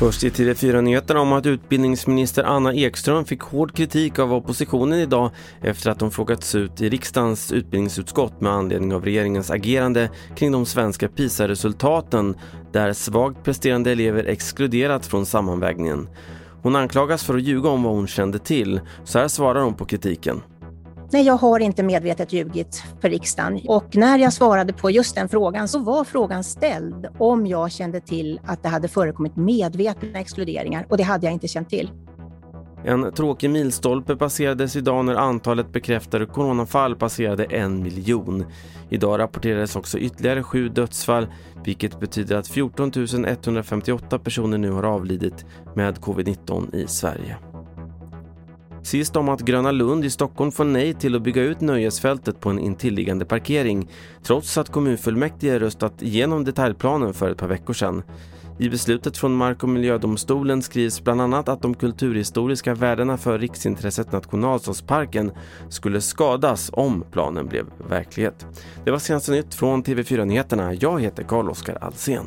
Först i TV4-nyheterna om att utbildningsminister Anna Ekström fick hård kritik av oppositionen idag efter att hon frågats ut i riksdagens utbildningsutskott med anledning av regeringens agerande kring de svenska PISA-resultaten där svagt presterande elever exkluderats från sammanvägningen. Hon anklagas för att ljuga om vad hon kände till. Så här svarar hon på kritiken. Nej, jag har inte medvetet ljugit för riksdagen. Och när jag svarade på just den frågan så var frågan ställd om jag kände till att det hade förekommit medvetna exkluderingar och det hade jag inte känt till. En tråkig milstolpe passerades idag när antalet bekräftade coronafall passerade en miljon. Idag rapporterades också ytterligare sju dödsfall vilket betyder att 14 158 personer nu har avlidit med covid-19 i Sverige. Sist om att Gröna Lund i Stockholm får nej till att bygga ut nöjesfältet på en intilliggande parkering trots att kommunfullmäktige röstat igenom detaljplanen för ett par veckor sedan. I beslutet från Mark och miljödomstolen skrivs bland annat att de kulturhistoriska värdena för riksintresset Nationalstadsparken skulle skadas om planen blev verklighet. Det var senaste nytt från TV4 Nyheterna. Jag heter Carl-Oskar Alsen.